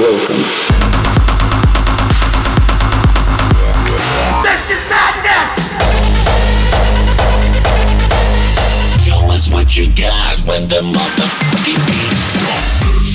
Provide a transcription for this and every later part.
welcome. This is madness! Show us what you got when the motherfucking beat drops.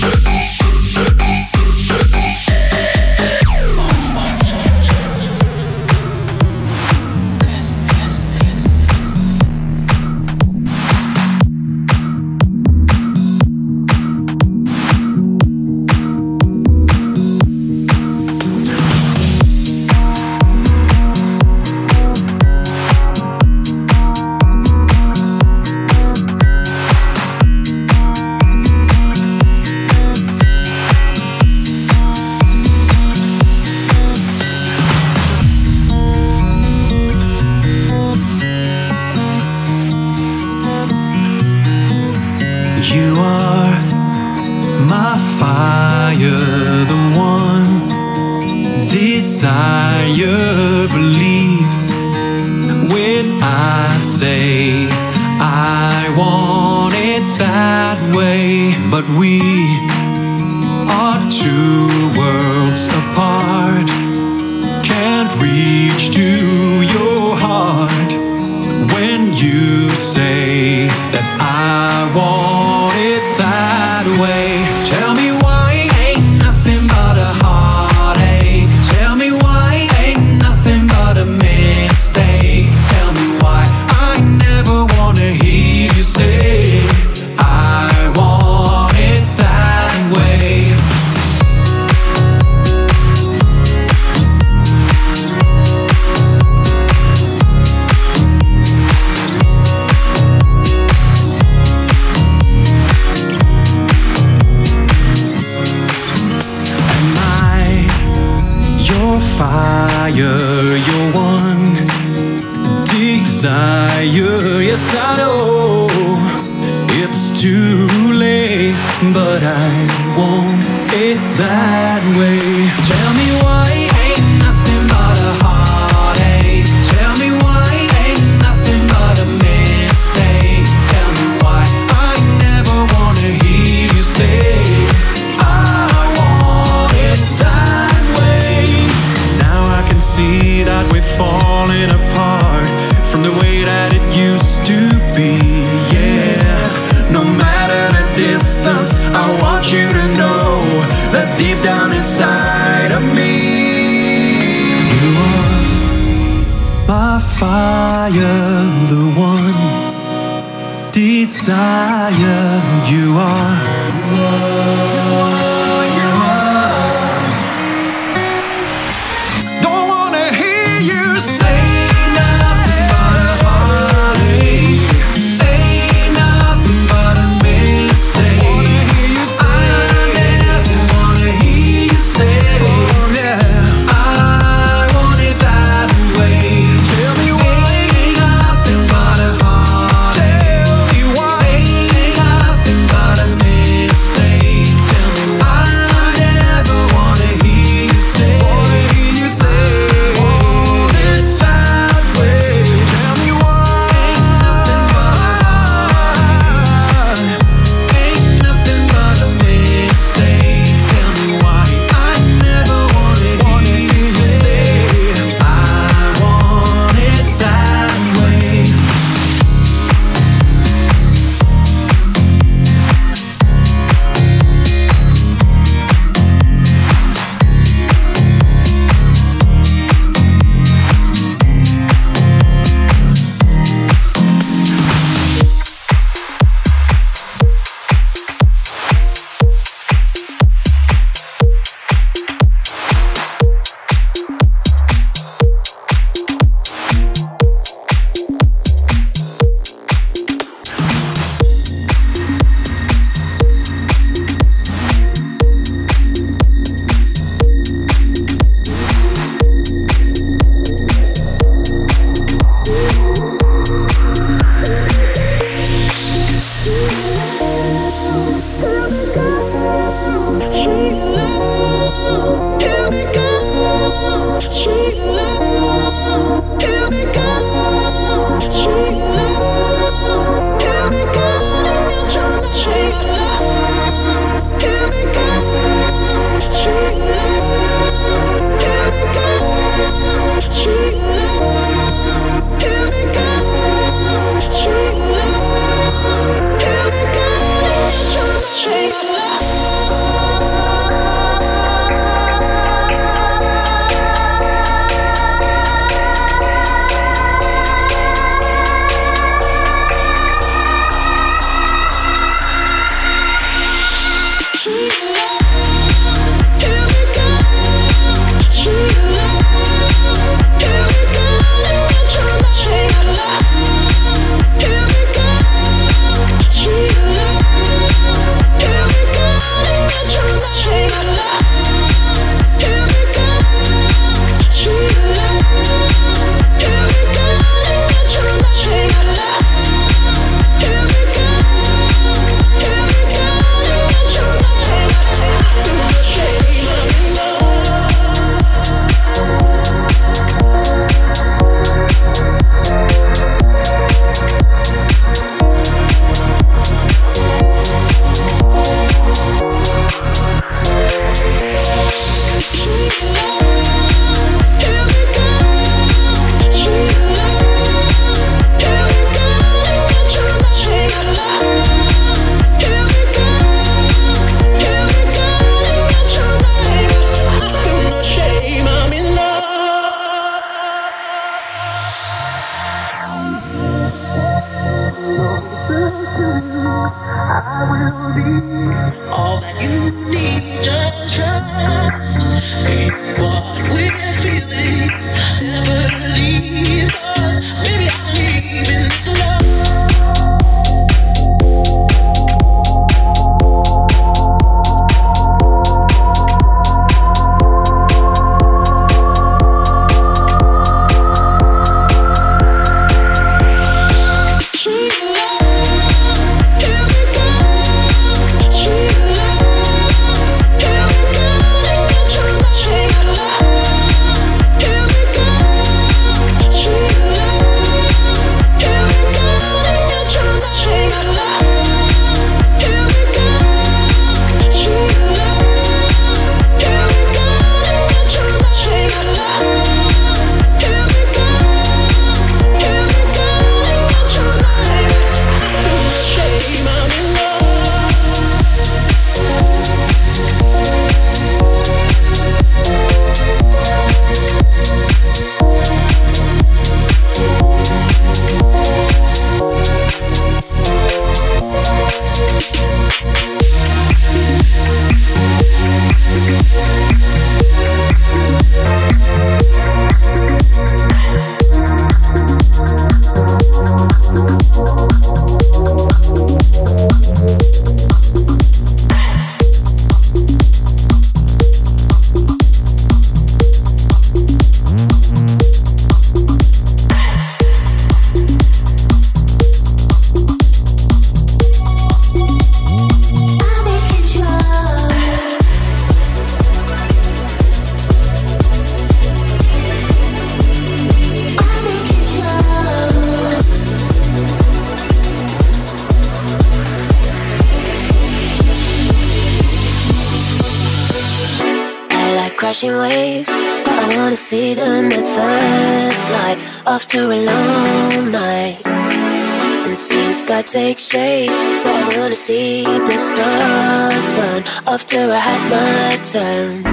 After I had my turn.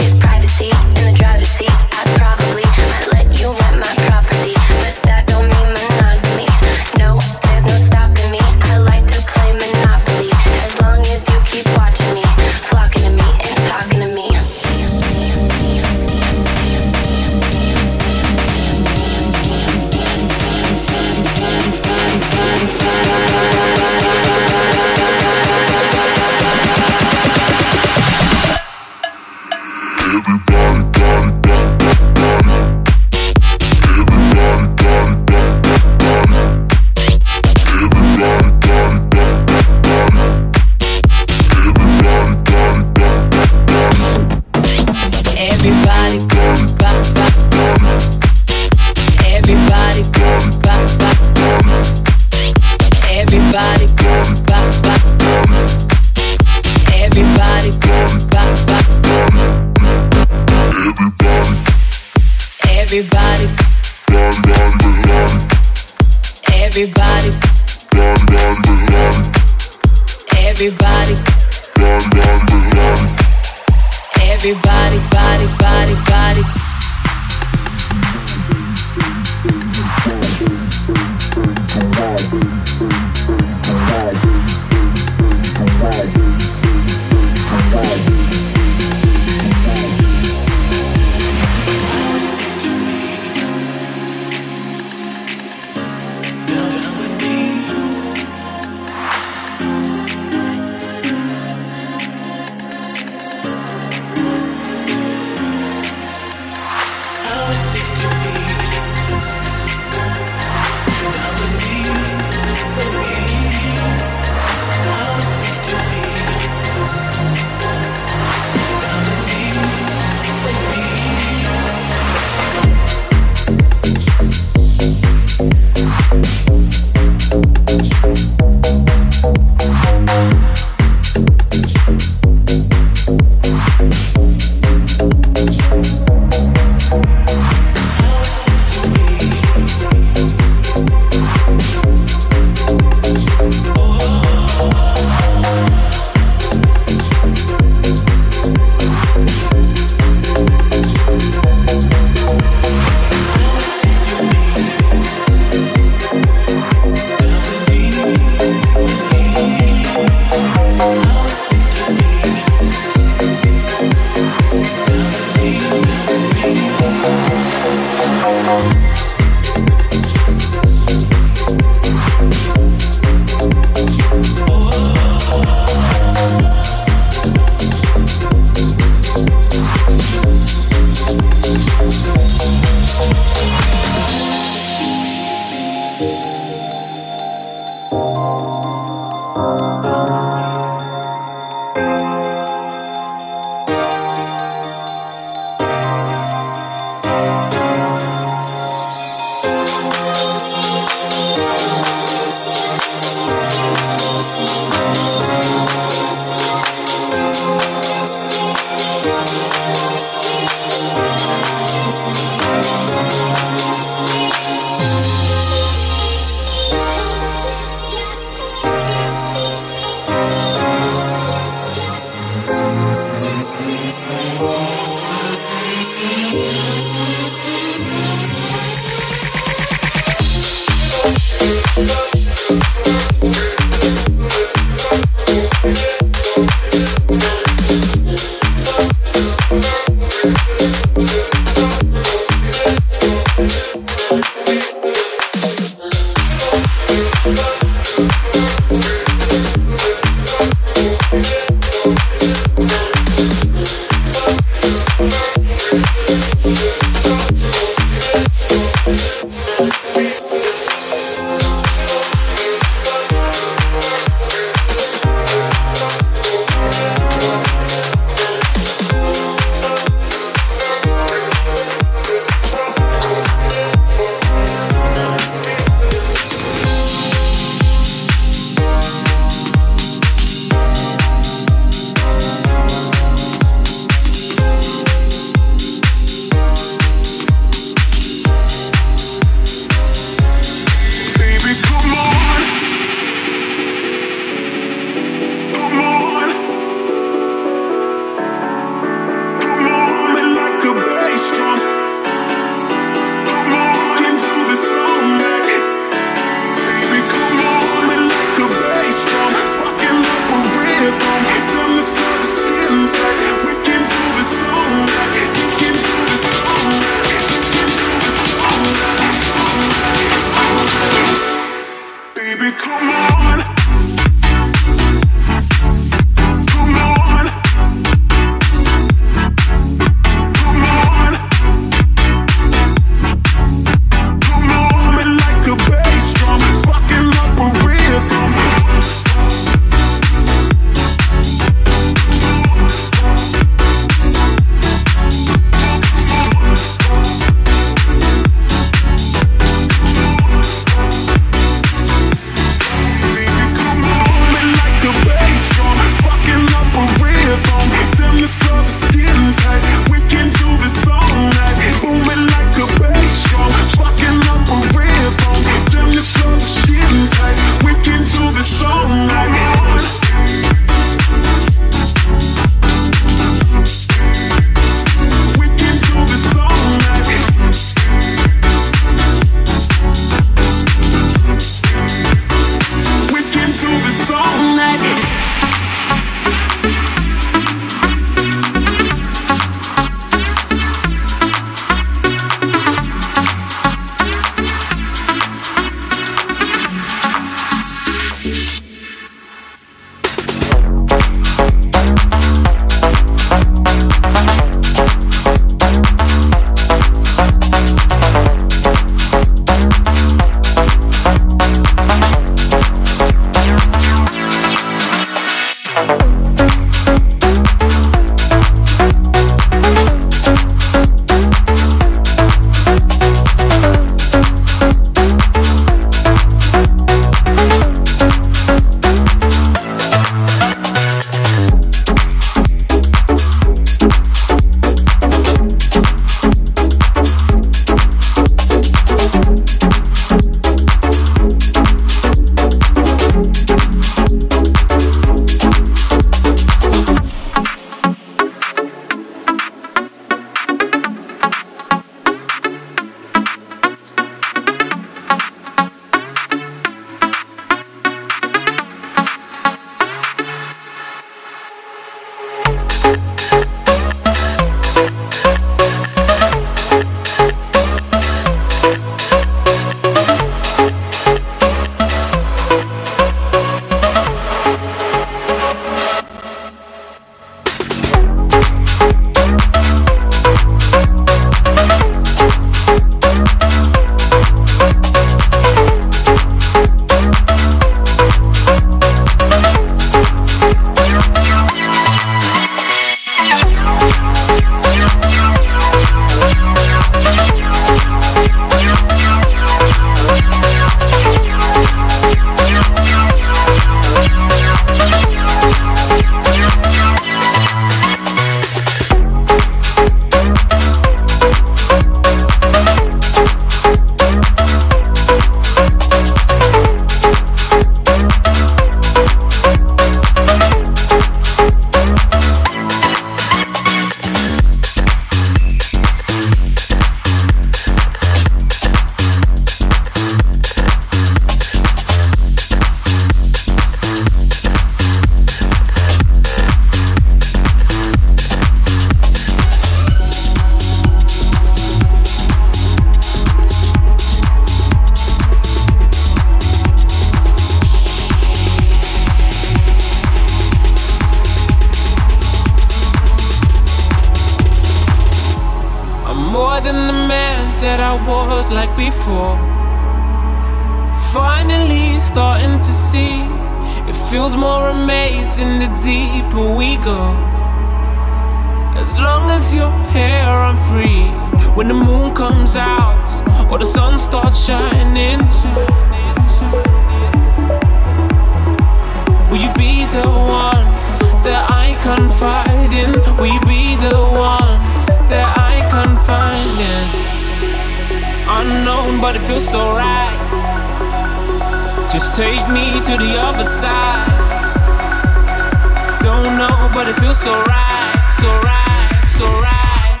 but it feels so right, so right, so right.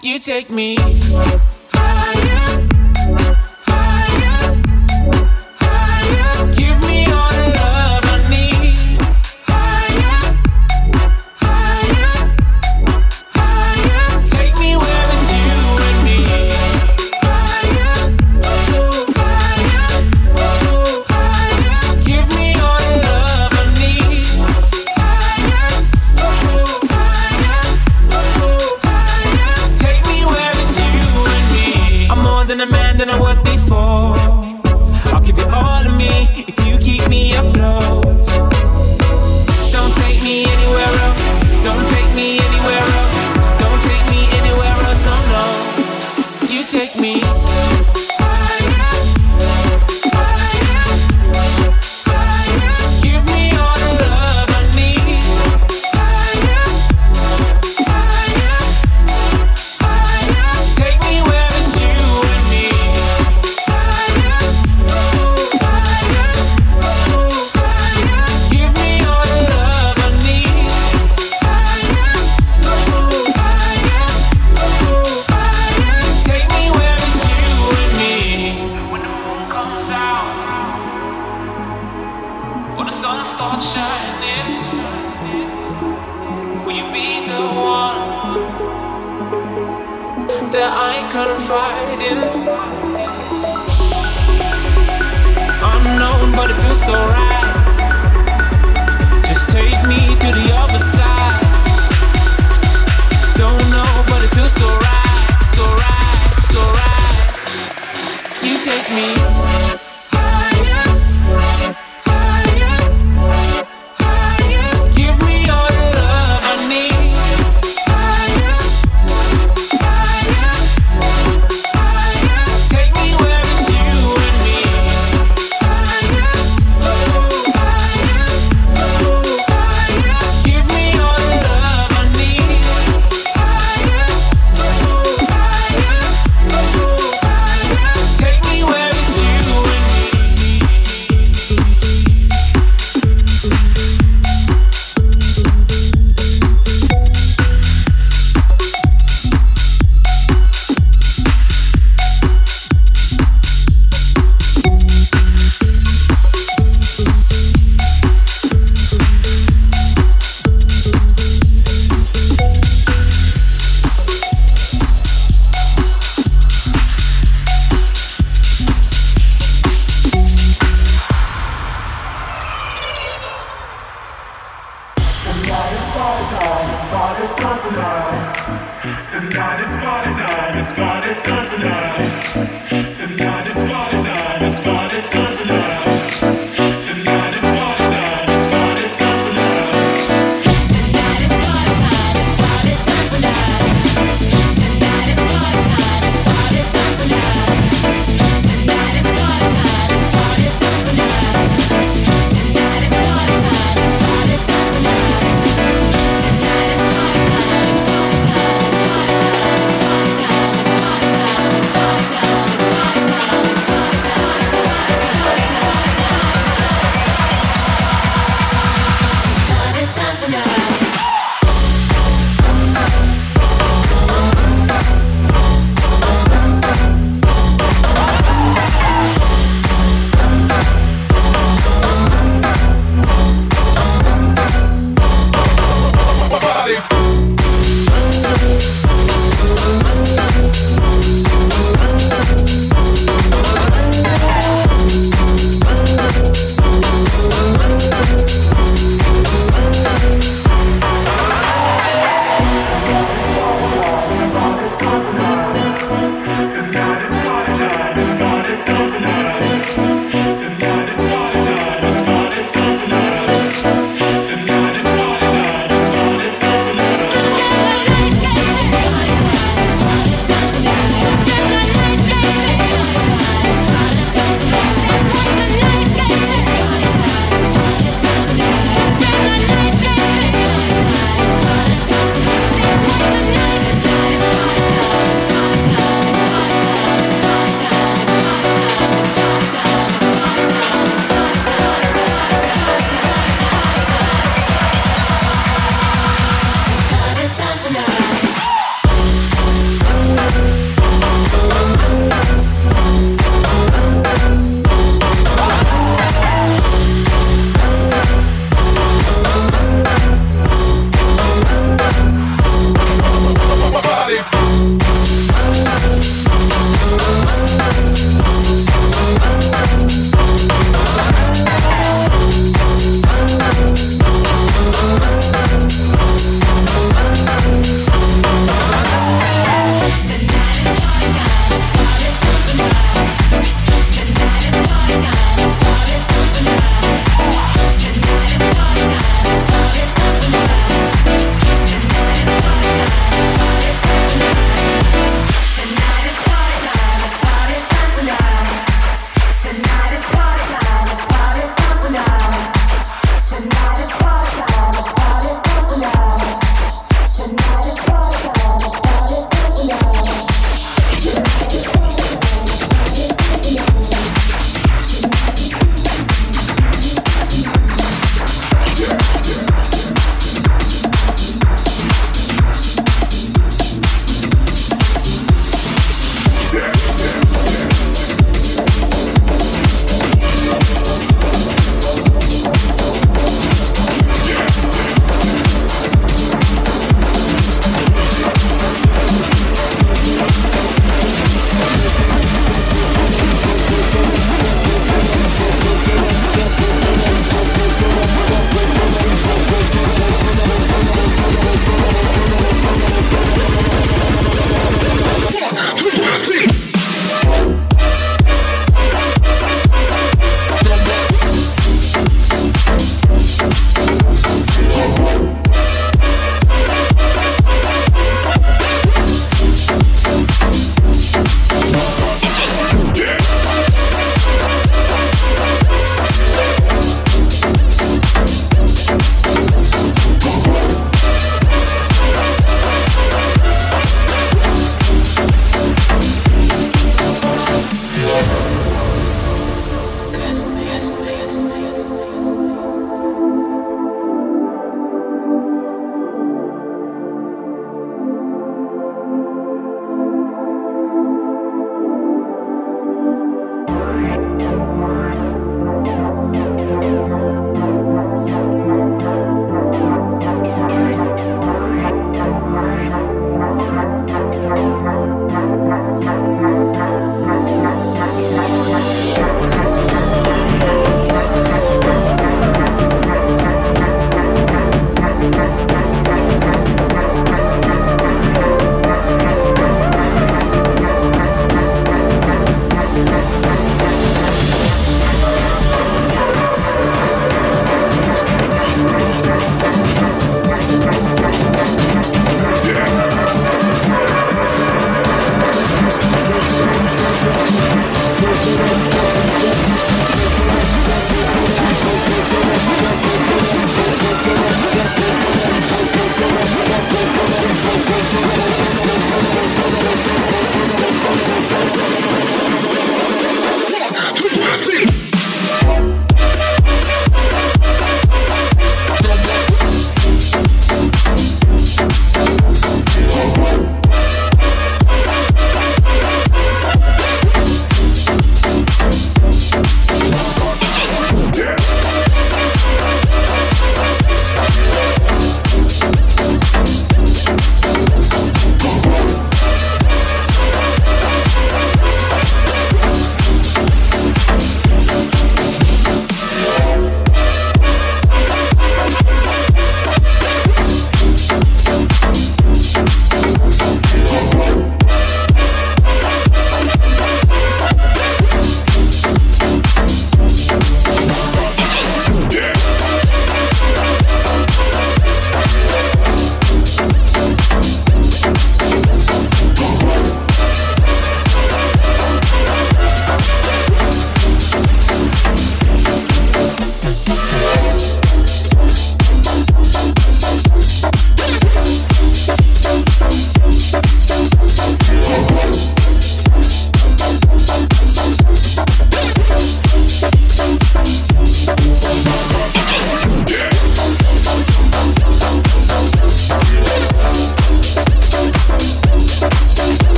You take me. take me.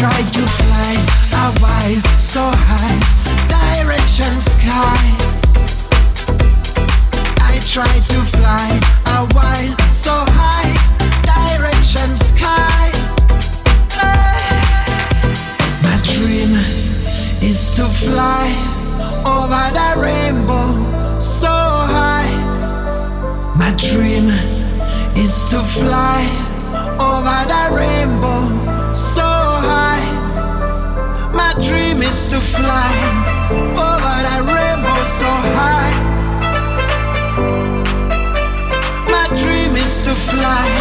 try to fly a while so high, direction sky. I try to fly a while so high, direction sky. My dream is to fly over the rainbow so high. My dream is to fly over the rainbow. My dream is to fly over that rainbow so high. My dream is to fly.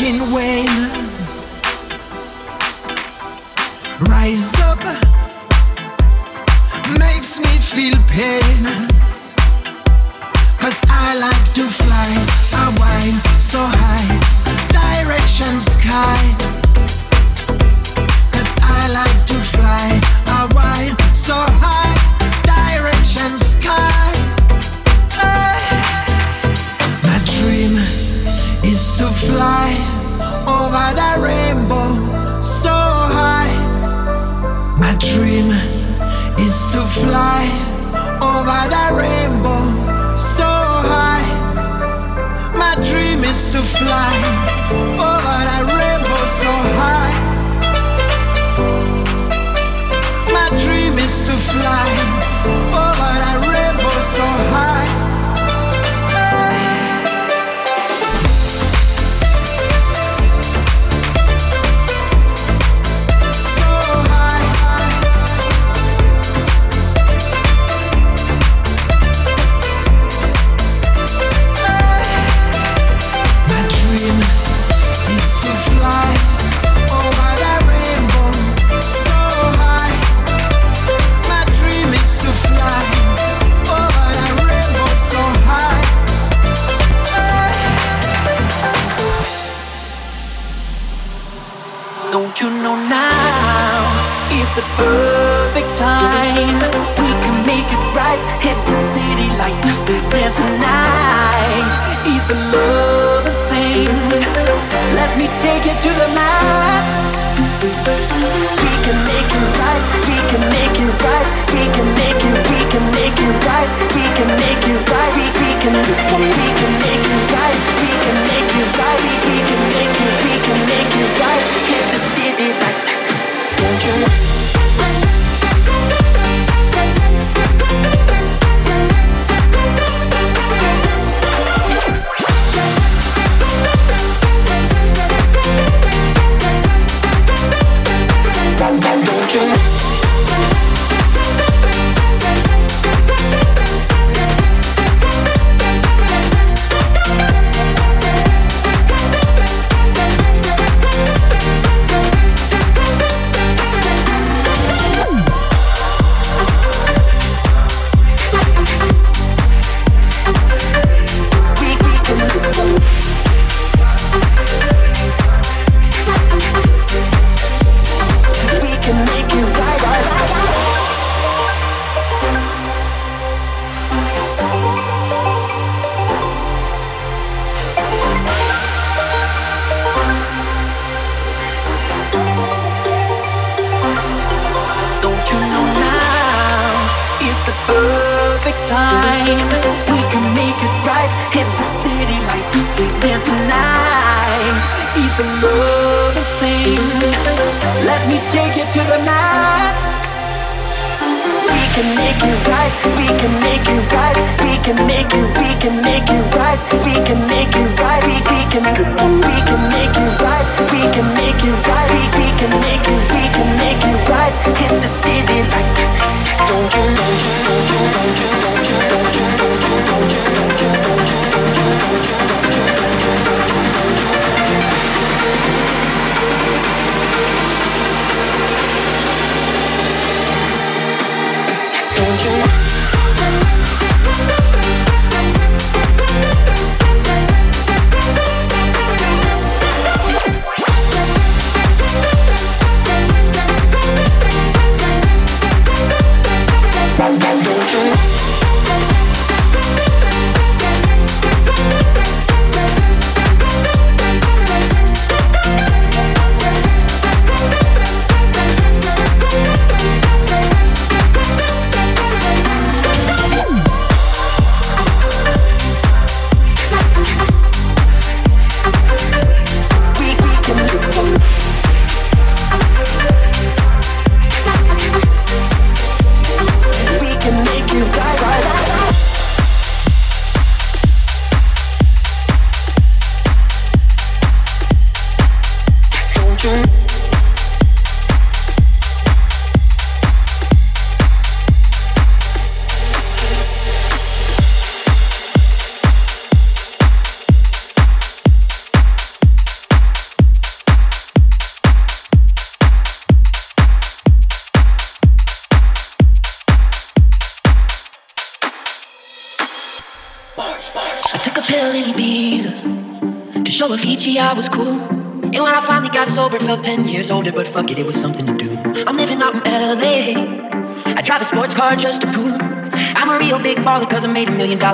sinking whale. Rise up makes me feel pain. Cause I like to fly, I whine so high, direction sky. Cause I like to fly, I whine so high.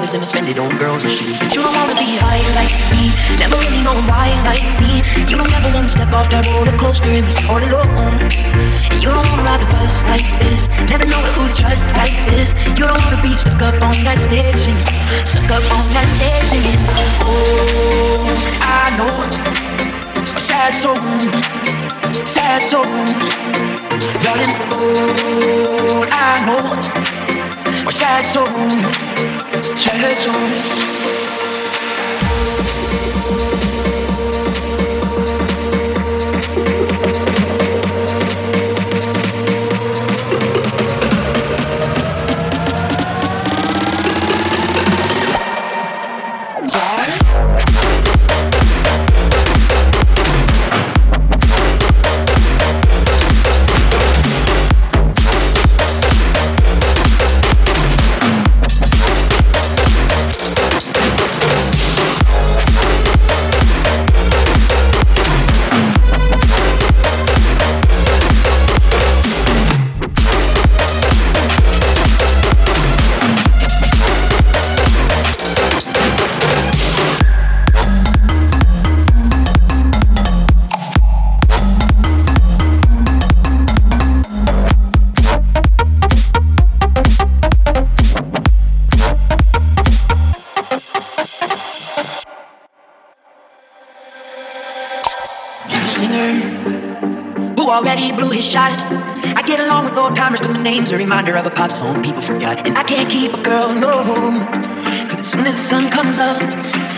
Dollars and I spend it on girls and shoes. A reminder of a pop song people forgot. And I can't keep a girl, no. Home. Cause as soon as the sun comes up,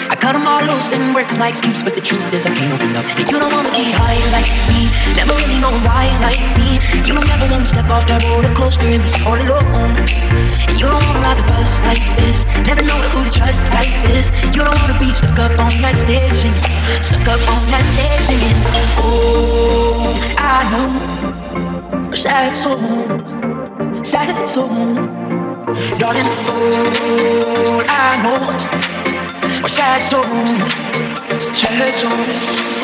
I cut them all loose and work's my excuse. But the truth is, I can't open up. And you don't wanna be high like me, never really know why like me. You don't ever wanna step off that roller coaster and be all alone. And you don't wanna ride the bus like this, never know who to trust like this. You don't wanna be stuck up on that station, stuck up on that station. Oh, I know, sad souls, sad song. Darling, all I know, a sad song, sad song.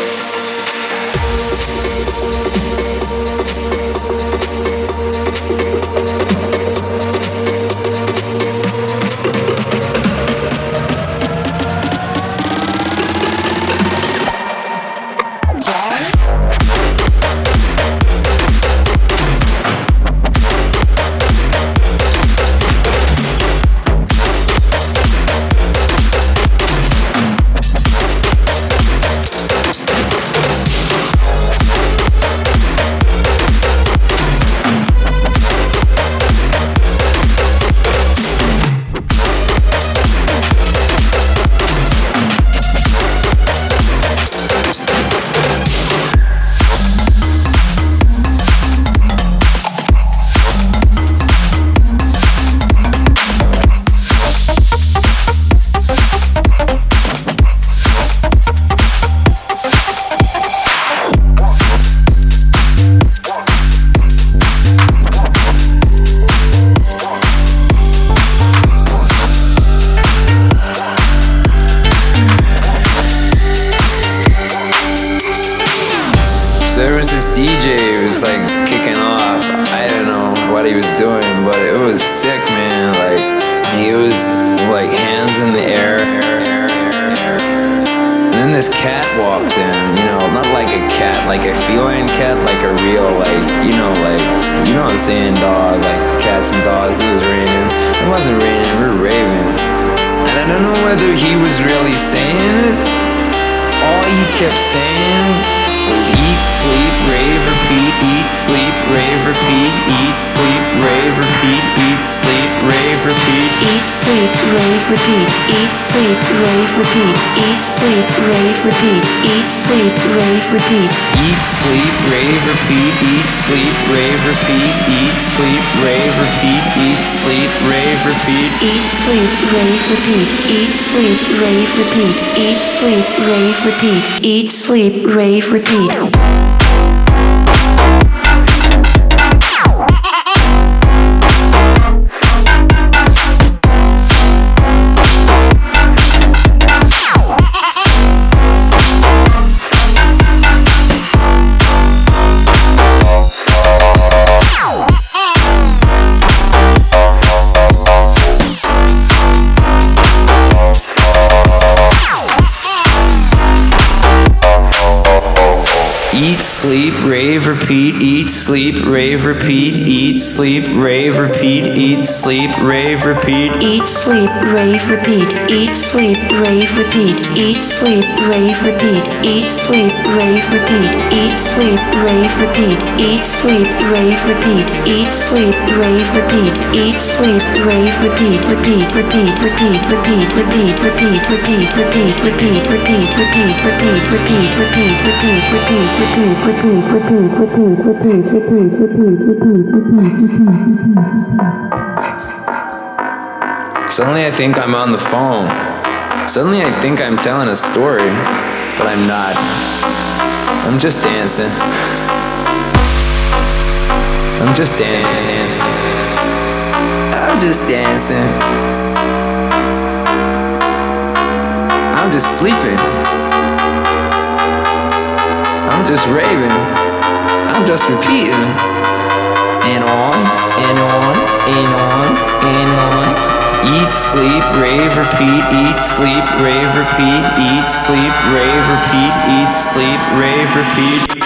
Songs. repeat. Eat, sleep, rave, repeat. repeat, eat, sleep, rave, repeat, eat, sleep, rave, repeat, eat, sleep, rave, repeat. Eat, sleep, rave, repeat, eat, sleep, rave, repeat, sheets eat, sleep, rave, repeat, eat, sleep, rave, repeat, eat, sleep, rave, repeat, eat, sleep, rave, repeat, eat, sleep, rave, repeat, eat, sleep, rave, repeat, eat, sleep, rave, repeat, eat, sleep, rave, repeat, eat, sleep, rave, repeat, eat, sleep, rave, repeat, eat, sleep, rave, repeat, repeat, repeat, repeat, repeat, repeat, repeat, repeat, repeat, repeat, repeat, repeat, repeat, repeat, repeat, repeat, repeat, repeat, Suddenly I think I'm on the phone. Suddenly I think I'm telling a story, but I'm not. I'm just dancing. I'm just dancing. I'm just dancing. I'm just sleeping. I'm just raving. I'm just repeating. And on, and on, and on, and on. Eat, sleep, rave, repeat, eat, sleep, rave, repeat, eat, sleep, rave, repeat, eat, sleep, rave, repeat.